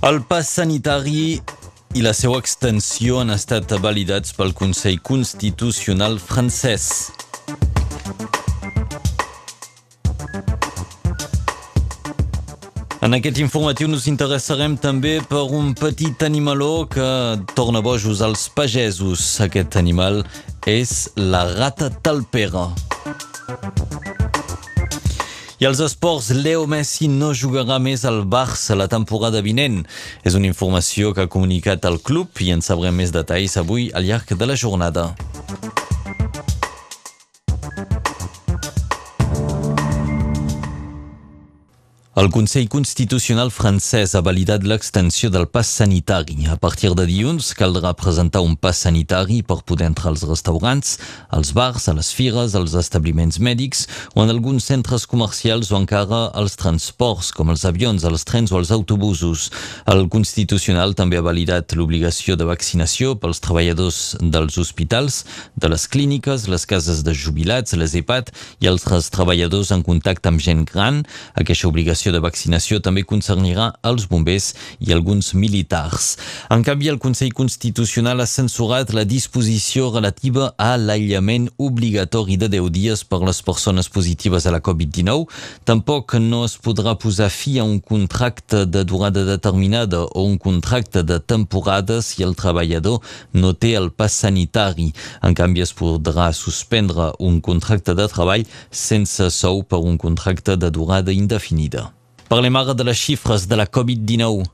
El pas sanitari i la seva extensió han estat validats pel Consell Constitucional francès. En aquest informatiu nos interessarem també per un petit animaló que torna bojos als pagesos. Aquest animal és la rata talpera. I als esports, Leo Messi no jugarà més al Barça la temporada vinent. És una informació que ha comunicat el club i en sabrem més detalls avui al llarg de la jornada. El Consell Constitucional francès ha validat l'extensió del pas sanitari. A partir de dilluns caldrà presentar un pas sanitari per poder entrar als restaurants, als bars, a les fires, als establiments mèdics o en alguns centres comercials o encara als transports, com els avions, els trens o els autobusos. El Constitucional també ha validat l'obligació de vaccinació pels treballadors dels hospitals, de les clíniques, les cases de jubilats, les EPAT i altres treballadors en contacte amb gent gran. Aquesta obligació de vaccinació també concernirà els bombers i alguns militars. En canvi, el Consell Constitucional ha censurat la disposició relativa a l'aïllament obligatori de 10 dies per les persones positives a la Covid-19. Tampoc no es podrà posar fi a un contracte de durada determinada o un contracte de temporada si el treballador no té el pas sanitari. En canvi, es podrà suspendre un contracte de treball sense sou per un contracte de durada indefinida. Parlem ara de les xifres de la Covid-19.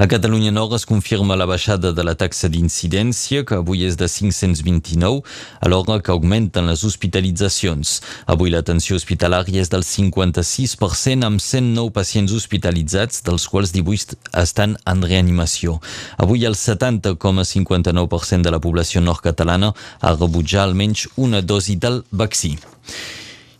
A Catalunya Nord es confirma la baixada de la taxa d'incidència, que avui és de 529, alhora que augmenten les hospitalitzacions. Avui l'atenció hospitalària és del 56%, amb 109 pacients hospitalitzats, dels quals 18 estan en reanimació. Avui el 70,59% de la població nord-catalana ha rebutjat almenys una dosi del vaccí.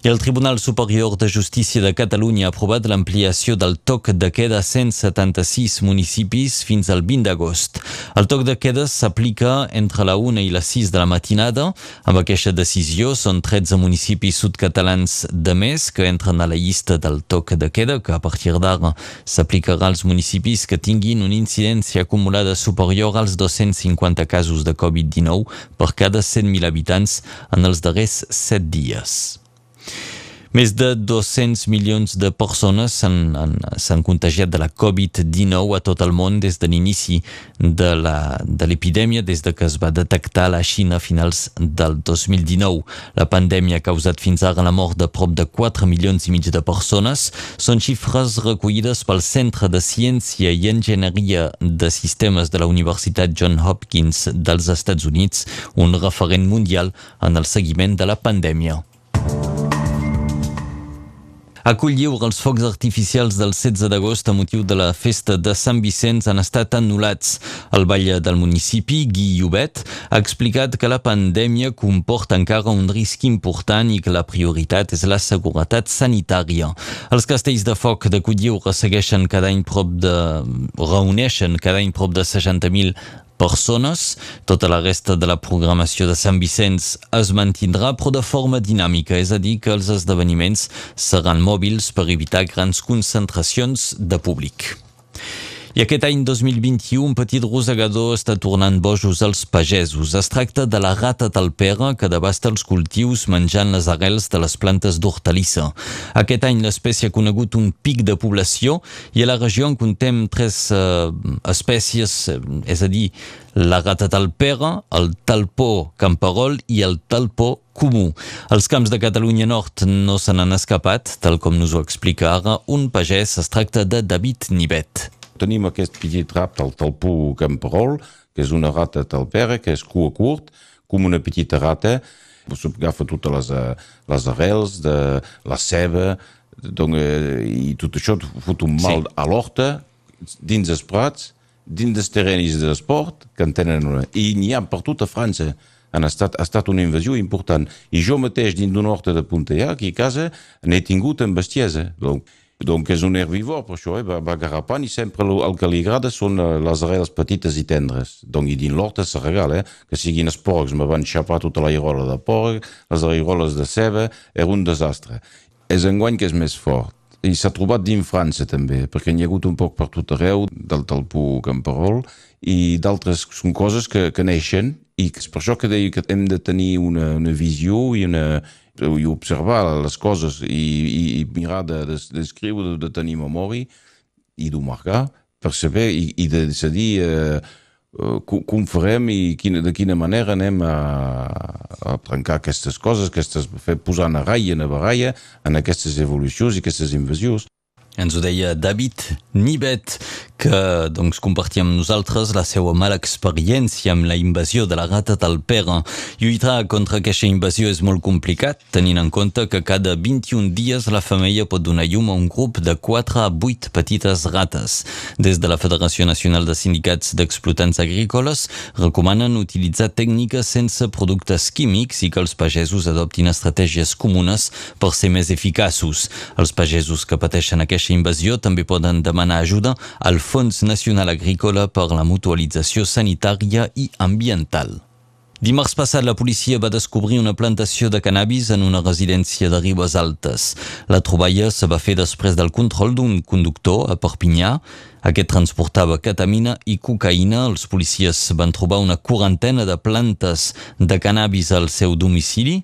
El Tribunal Superior de Justícia de Catalunya ha aprovat l'ampliació del toc de queda a 176 municipis fins al 20 d'agost. El toc de queda s'aplica entre la 1 i les 6 de la matinada. Amb aquesta decisió són 13 municipis sudcatalans de més que entren a la llista del toc de queda, que a partir d'ara s'aplicarà als municipis que tinguin una incidència acumulada superior als 250 casos de Covid-19 per cada 100.000 habitants en els darrers 7 dies. Més de 200 milions de persones s'han contagiat de la Covid-19 a tot el món des de l'inici de l'epidèmia, des de que es va detectar a la Xina a finals del 2019. La pandèmia ha causat fins ara la mort de prop de 4 milions i mig de persones. Són xifres recollides pel Centre de Ciència i Enginyeria de Sistemes de la Universitat John Hopkins dels Estats Units, un referent mundial en el seguiment de la pandèmia. Acolliu els focs artificials del 16 d'agost a motiu de la festa de Sant Vicenç han estat anul·lats. El ball del municipi, Guy Llobet, ha explicat que la pandèmia comporta encara un risc important i que la prioritat és la seguretat sanitària. Els castells de foc de Colliu ressegueixen cada any prop de... reuneixen cada any prop de 60.000 persones. Tota la resta de la programació de Sant Vicenç es mantindrà, però de forma dinàmica, és a dir, que els esdeveniments seran mòbils per evitar grans concentracions de públic. I aquest any 2021 un petit rosegador està tornant bojos als pagesos. Es tracta de la rata talpera que devasta els cultius menjant les arrels de les plantes d'hortalissa. Aquest any l'espècie ha conegut un pic de població i a la regió en contem tres uh, espècies, és a dir, la rata talpera, el talpó camperol i el talpó comú. Els camps de Catalunya Nord no se n'han escapat, tal com nos ho explica ara un pagès. Es tracta de David Nibet tenim aquest petit rap del talpú camperol, que és una rata talpera, que és cua curt, com una petita rata, agafa totes les, eh, les arrels de la ceba, donc, eh, i tot això fot un mal sí. a l'horta, dins els prats, dins dels terrenis d'esport, que en tenen una... I n'hi ha per tota França. Han estat, ha estat una invasió important. I jo mateix, dins d'una horta de Punteà, aquí a casa, n'he tingut amb bestiesa. Donc, donc és un herbívor, per això, eh? garrapant i sempre el, que li agrada són eh, les arrels petites i tendres. Donc, i dins l'horta se regala, eh? que siguin els porcs, me van xapar tota la irola de porc, les airoles de ceba, era un desastre. És enguany que és més fort. i s'ha trobat dins França també, perquè n'hi ha hagut un poc per tot arreu, del talpú camperol, i d'altres són coses que, que neixen, i és per això que deia que hem de tenir una, una visió i, una, i observar les coses i, i, i mirar d'escriure, de, de, de tenir memòria i d'ho marcar per saber i, i de decidir eh, Eh, com farem i quina, de quina manera anem a, a trencar aquestes coses, aquestes, fer, posar a ratlla, a baralla en aquestes evolucions i aquestes invasions. Ens ho deia David Nibet, que doncs, compartia amb nosaltres la seva mala experiència amb la invasió de la rata del Pere. Lluitar contra aquesta invasió és molt complicat, tenint en compte que cada 21 dies la femella pot donar llum a un grup de 4 a 8 petites rates. Des de la Federació Nacional de Sindicats d'Explotants Agrícoles recomanen utilitzar tècniques sense productes químics i que els pagesos adoptin estratègies comunes per ser més eficaços. Els pagesos que pateixen aquesta invasió també poden demanar ajuda al Fons Nacional Agrícola per la Mutualització Sanitària i Ambiental. Dimarts passat, la policia va descobrir una plantació de cannabis en una residència de Ribes Altes. La troballa se va fer després del control d'un conductor a Perpinyà. Aquest transportava ketamina i cocaïna. Els policies van trobar una quarantena de plantes de cannabis al seu domicili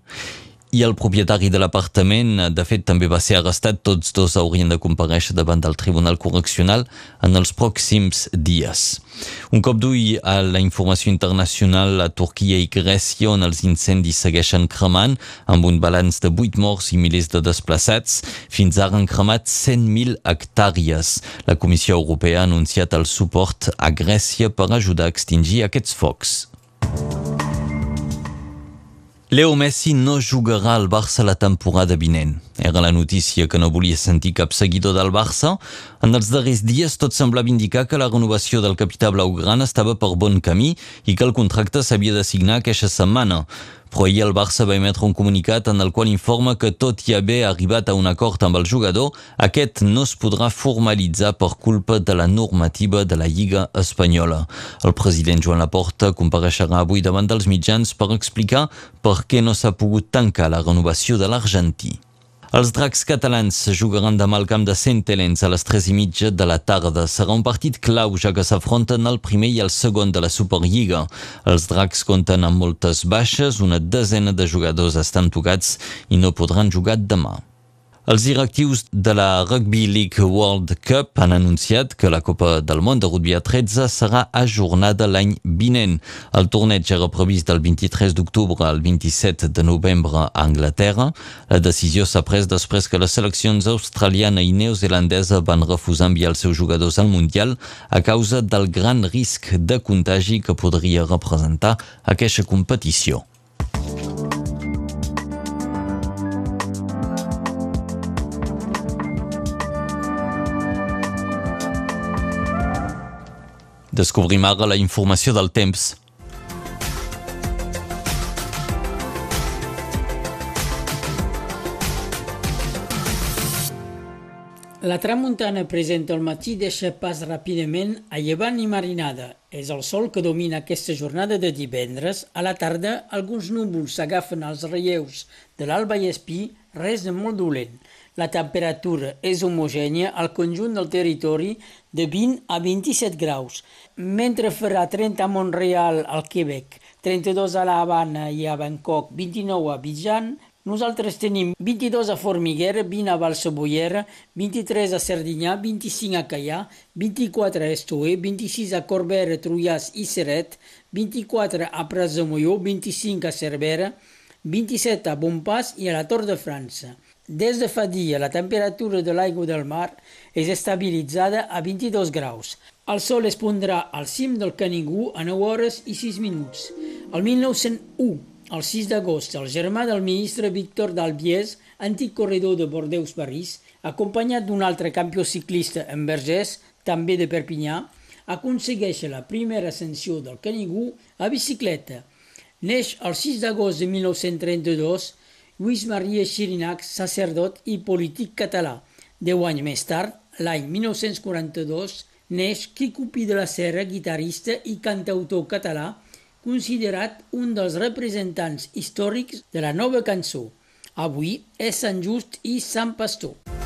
i el propietari de l'apartament, de fet, també va ser arrestat. Tots dos haurien de compareixer davant del Tribunal Correccional en els pròxims dies. Un cop d'ull a la informació internacional a Turquia i Grècia, on els incendis segueixen cremant, amb un balanç de 8 morts i milers de desplaçats. Fins ara han cremat 100.000 hectàrees. La Comissió Europea ha anunciat el suport a Grècia per ajudar a extingir aquests focs. Leo Messi no jugarà al Barça la temporada vinent. Era la notícia que no volia sentir cap seguidor del Barça. En els darrers dies tot semblava indicar que la renovació del capità blaugrana estava per bon camí i que el contracte s'havia de signar aquesta setmana. Però ahir el Barça va emetre un comunicat en el qual informa que tot i haver arribat a un acord amb el jugador, aquest no es podrà formalitzar per culpa de la normativa de la Lliga Espanyola. El president Joan Laporta compareixerà avui davant dels mitjans per explicar per què no s'ha pogut tancar la renovació de l'argentí. Els dracs catalans jugaran demà al camp de Helens a les 3 i mitja de la tarda. Serà un partit clau, ja que s'afronten el primer i el segon de la Superliga. Els dracs compten amb moltes baixes, una desena de jugadors estan tocats i no podran jugar demà. Els directius de la Rugby League World Cup han anunciat que la Copa del Món de Rugby a 13 serà ajornada l'any vinent. El torneig era previst del 23 d'octubre al 27 de novembre a Anglaterra. La decisió s'ha pres després que les seleccions australiana i neozelandesa van refusar enviar els seus jugadors al Mundial a causa del gran risc de contagi que podria representar aquesta competició. Descobrim ara la informació del temps. La tramuntana presenta el matí deixa pas ràpidament a llevant i marinada. És el sol que domina aquesta jornada de divendres. A la tarda, alguns núvols s'agafen als relleus de l'Alba i Espí, res de molt dolent. La temperatura és homogènia al conjunt del territori de 20 a 27 graus, mentre farà 30 a Montreal, al Quebec, 32 a La Habana i a Bangkok, 29 a Bijan, nosaltres tenim 22 a Formiguera, 20 a Balsaboyera, 23 a Serdinyà, 25 a Caià, 24 a Estoé, 26 a Corbera, Trullàs i Seret, 24 a Prasemolló, 25 a Cervera, 27 a Bonpas i a la Tor de França. Des de fa dia, la temperatura de l'aigua del mar és estabilitzada a 22 graus. El sol es pondrà al cim del Canigú a 9 hores i 6 minuts. El 1901, el 6 d'agost, el germà del ministre Víctor d'Albiès, antic corredor de Bordeus-París, acompanyat d'un altre campió ciclista en Vergès, també de Perpinyà, aconsegueix la primera ascensió del Canigú a bicicleta. Neix el 6 d'agost de 1932 Lluís Maria Xirinac, sacerdot i polític català. Deu anys més tard, l'any 1942, neix Quico Pi de la Serra, guitarrista i cantautor català, considerat un dels representants històrics de la nova cançó. Avui és Sant Just i Sant Pastor.